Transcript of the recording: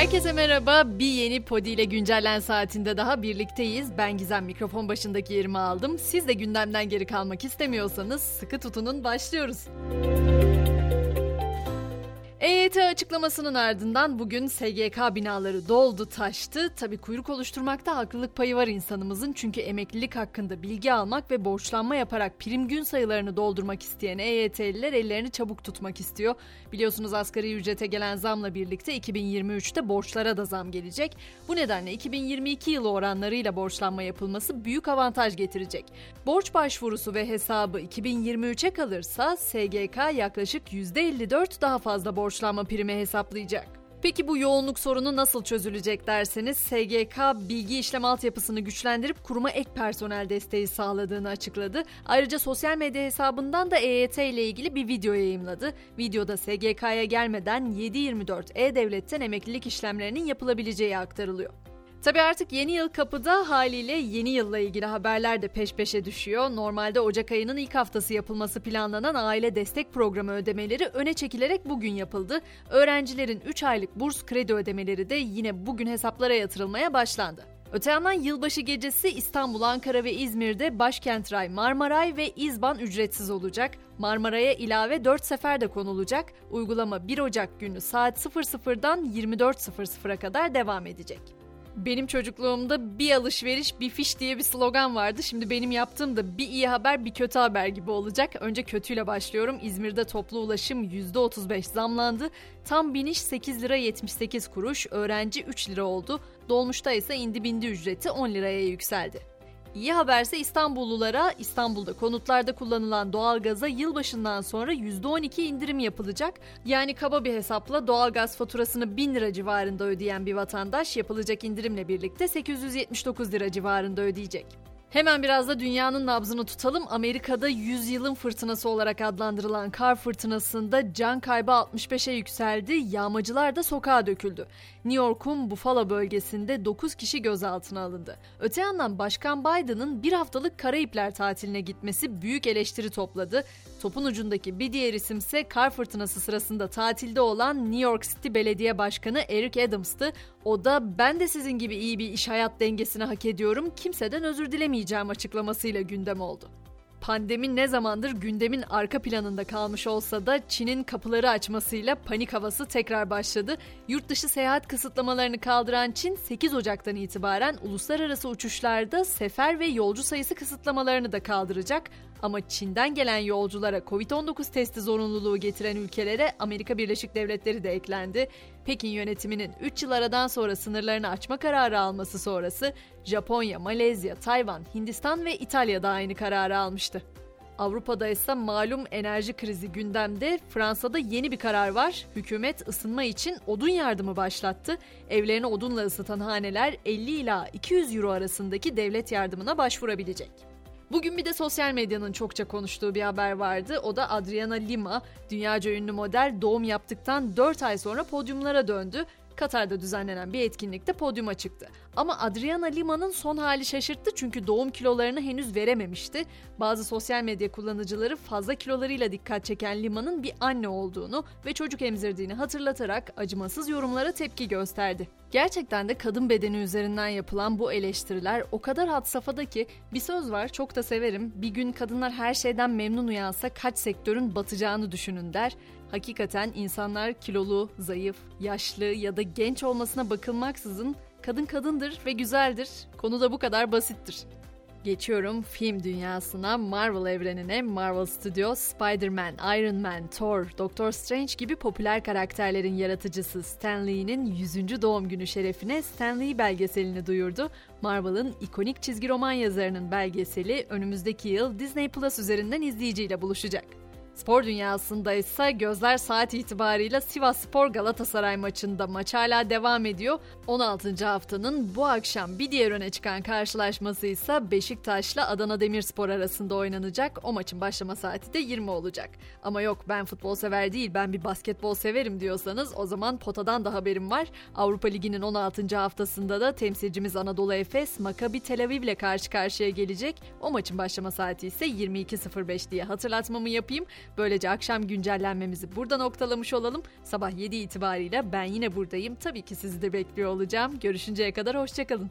Herkese merhaba. Bir yeni Podi ile güncellen saatinde daha birlikteyiz. Ben Gizem mikrofon başındaki yerimi aldım. Siz de gündemden geri kalmak istemiyorsanız sıkı tutunun başlıyoruz. EYT açıklamasının ardından bugün SGK binaları doldu taştı. Tabi kuyruk oluşturmakta haklılık payı var insanımızın çünkü emeklilik hakkında bilgi almak ve borçlanma yaparak prim gün sayılarını doldurmak isteyen EYT'liler ellerini çabuk tutmak istiyor. Biliyorsunuz asgari ücrete gelen zamla birlikte 2023'te borçlara da zam gelecek. Bu nedenle 2022 yılı oranlarıyla borçlanma yapılması büyük avantaj getirecek. Borç başvurusu ve hesabı 2023'e kalırsa SGK yaklaşık %54 daha fazla borç borçlanma primi hesaplayacak. Peki bu yoğunluk sorunu nasıl çözülecek derseniz SGK bilgi işlem altyapısını güçlendirip kuruma ek personel desteği sağladığını açıkladı. Ayrıca sosyal medya hesabından da EYT ile ilgili bir video yayımladı. Videoda SGK'ya gelmeden 7/24 E-Devlet'ten emeklilik işlemlerinin yapılabileceği aktarılıyor. Tabi artık yeni yıl kapıda haliyle yeni yılla ilgili haberler de peş peşe düşüyor. Normalde Ocak ayının ilk haftası yapılması planlanan aile destek programı ödemeleri öne çekilerek bugün yapıldı. Öğrencilerin 3 aylık burs kredi ödemeleri de yine bugün hesaplara yatırılmaya başlandı. Öte yandan yılbaşı gecesi İstanbul, Ankara ve İzmir'de Başkent Ray, Marmaray ve İzban ücretsiz olacak. Marmaray'a ilave 4 sefer de konulacak. Uygulama 1 Ocak günü saat 00'dan 24.00'a kadar devam edecek. Benim çocukluğumda bir alışveriş bir fiş diye bir slogan vardı. Şimdi benim yaptığım da bir iyi haber bir kötü haber gibi olacak. Önce kötüyle başlıyorum. İzmir'de toplu ulaşım %35 zamlandı. Tam biniş 8 lira 78 kuruş, öğrenci 3 lira oldu. Dolmuşta ise indi bindi ücreti 10 liraya yükseldi. İyi haberse İstanbullulara İstanbul'da konutlarda kullanılan doğalgaza yılbaşından sonra %12 indirim yapılacak. Yani kaba bir hesapla doğalgaz faturasını 1000 lira civarında ödeyen bir vatandaş yapılacak indirimle birlikte 879 lira civarında ödeyecek. Hemen biraz da dünyanın nabzını tutalım. Amerika'da 100 yılın fırtınası olarak adlandırılan kar fırtınasında can kaybı 65'e yükseldi. Yağmacılar da sokağa döküldü. New York'un Buffalo bölgesinde 9 kişi gözaltına alındı. Öte yandan Başkan Biden'ın bir haftalık Karayipler tatiline gitmesi büyük eleştiri topladı. Topun ucundaki bir diğer isimse kar fırtınası sırasında tatilde olan New York City Belediye Başkanı Eric Adams'tı. O da ben de sizin gibi iyi bir iş hayat dengesini hak ediyorum, kimseden özür dilemeyeceğim açıklamasıyla gündem oldu. Pandemi ne zamandır gündemin arka planında kalmış olsa da Çin'in kapıları açmasıyla panik havası tekrar başladı. Yurt dışı seyahat kısıtlamalarını kaldıran Çin 8 Ocak'tan itibaren uluslararası uçuşlarda sefer ve yolcu sayısı kısıtlamalarını da kaldıracak. Ama Çin'den gelen yolculara Covid-19 testi zorunluluğu getiren ülkelere Amerika Birleşik Devletleri de eklendi. Pekin yönetiminin 3 yıl aradan sonra sınırlarını açma kararı alması sonrası Japonya, Malezya, Tayvan, Hindistan ve İtalya da aynı kararı almıştı. Avrupa'da ise malum enerji krizi gündemde. Fransa'da yeni bir karar var. Hükümet ısınma için odun yardımı başlattı. Evlerini odunla ısıtan haneler 50 ila 200 euro arasındaki devlet yardımına başvurabilecek. Bugün bir de sosyal medyanın çokça konuştuğu bir haber vardı. O da Adriana Lima, dünyaca ünlü model doğum yaptıktan 4 ay sonra podyumlara döndü. Katar'da düzenlenen bir etkinlikte podyuma çıktı. Ama Adriana Lima'nın son hali şaşırttı çünkü doğum kilolarını henüz verememişti. Bazı sosyal medya kullanıcıları fazla kilolarıyla dikkat çeken Lima'nın bir anne olduğunu ve çocuk emzirdiğini hatırlatarak acımasız yorumlara tepki gösterdi. Gerçekten de kadın bedeni üzerinden yapılan bu eleştiriler o kadar had safhada ki bir söz var çok da severim. Bir gün kadınlar her şeyden memnun uyansa kaç sektörün batacağını düşünün der. Hakikaten insanlar kilolu, zayıf, yaşlı ya da genç olmasına bakılmaksızın kadın kadındır ve güzeldir. Konu da bu kadar basittir. Geçiyorum film dünyasına, Marvel evrenine. Marvel Studios, Spider-Man, Iron Man, Thor, Doctor Strange gibi popüler karakterlerin yaratıcısı Stan Lee'nin 100. doğum günü şerefine Stan Lee belgeselini duyurdu. Marvel'ın ikonik çizgi roman yazarının belgeseli önümüzdeki yıl Disney Plus üzerinden izleyiciyle buluşacak. Spor dünyasında ise gözler saat itibarıyla Sivas Spor Galatasaray maçında maç hala devam ediyor. 16. haftanın bu akşam bir diğer öne çıkan karşılaşması ise Beşiktaş'la Adana Demirspor arasında oynanacak. O maçın başlama saati de 20 olacak. Ama yok ben futbol sever değil ben bir basketbol severim diyorsanız o zaman potadan da haberim var. Avrupa Ligi'nin 16. haftasında da temsilcimiz Anadolu Efes Maccabi Tel Aviv ile karşı karşıya gelecek. O maçın başlama saati ise 22.05 diye hatırlatmamı yapayım. Böylece akşam güncellenmemizi burada noktalamış olalım. Sabah 7 itibariyle ben yine buradayım. Tabii ki sizi de bekliyor olacağım. Görüşünceye kadar hoşçakalın.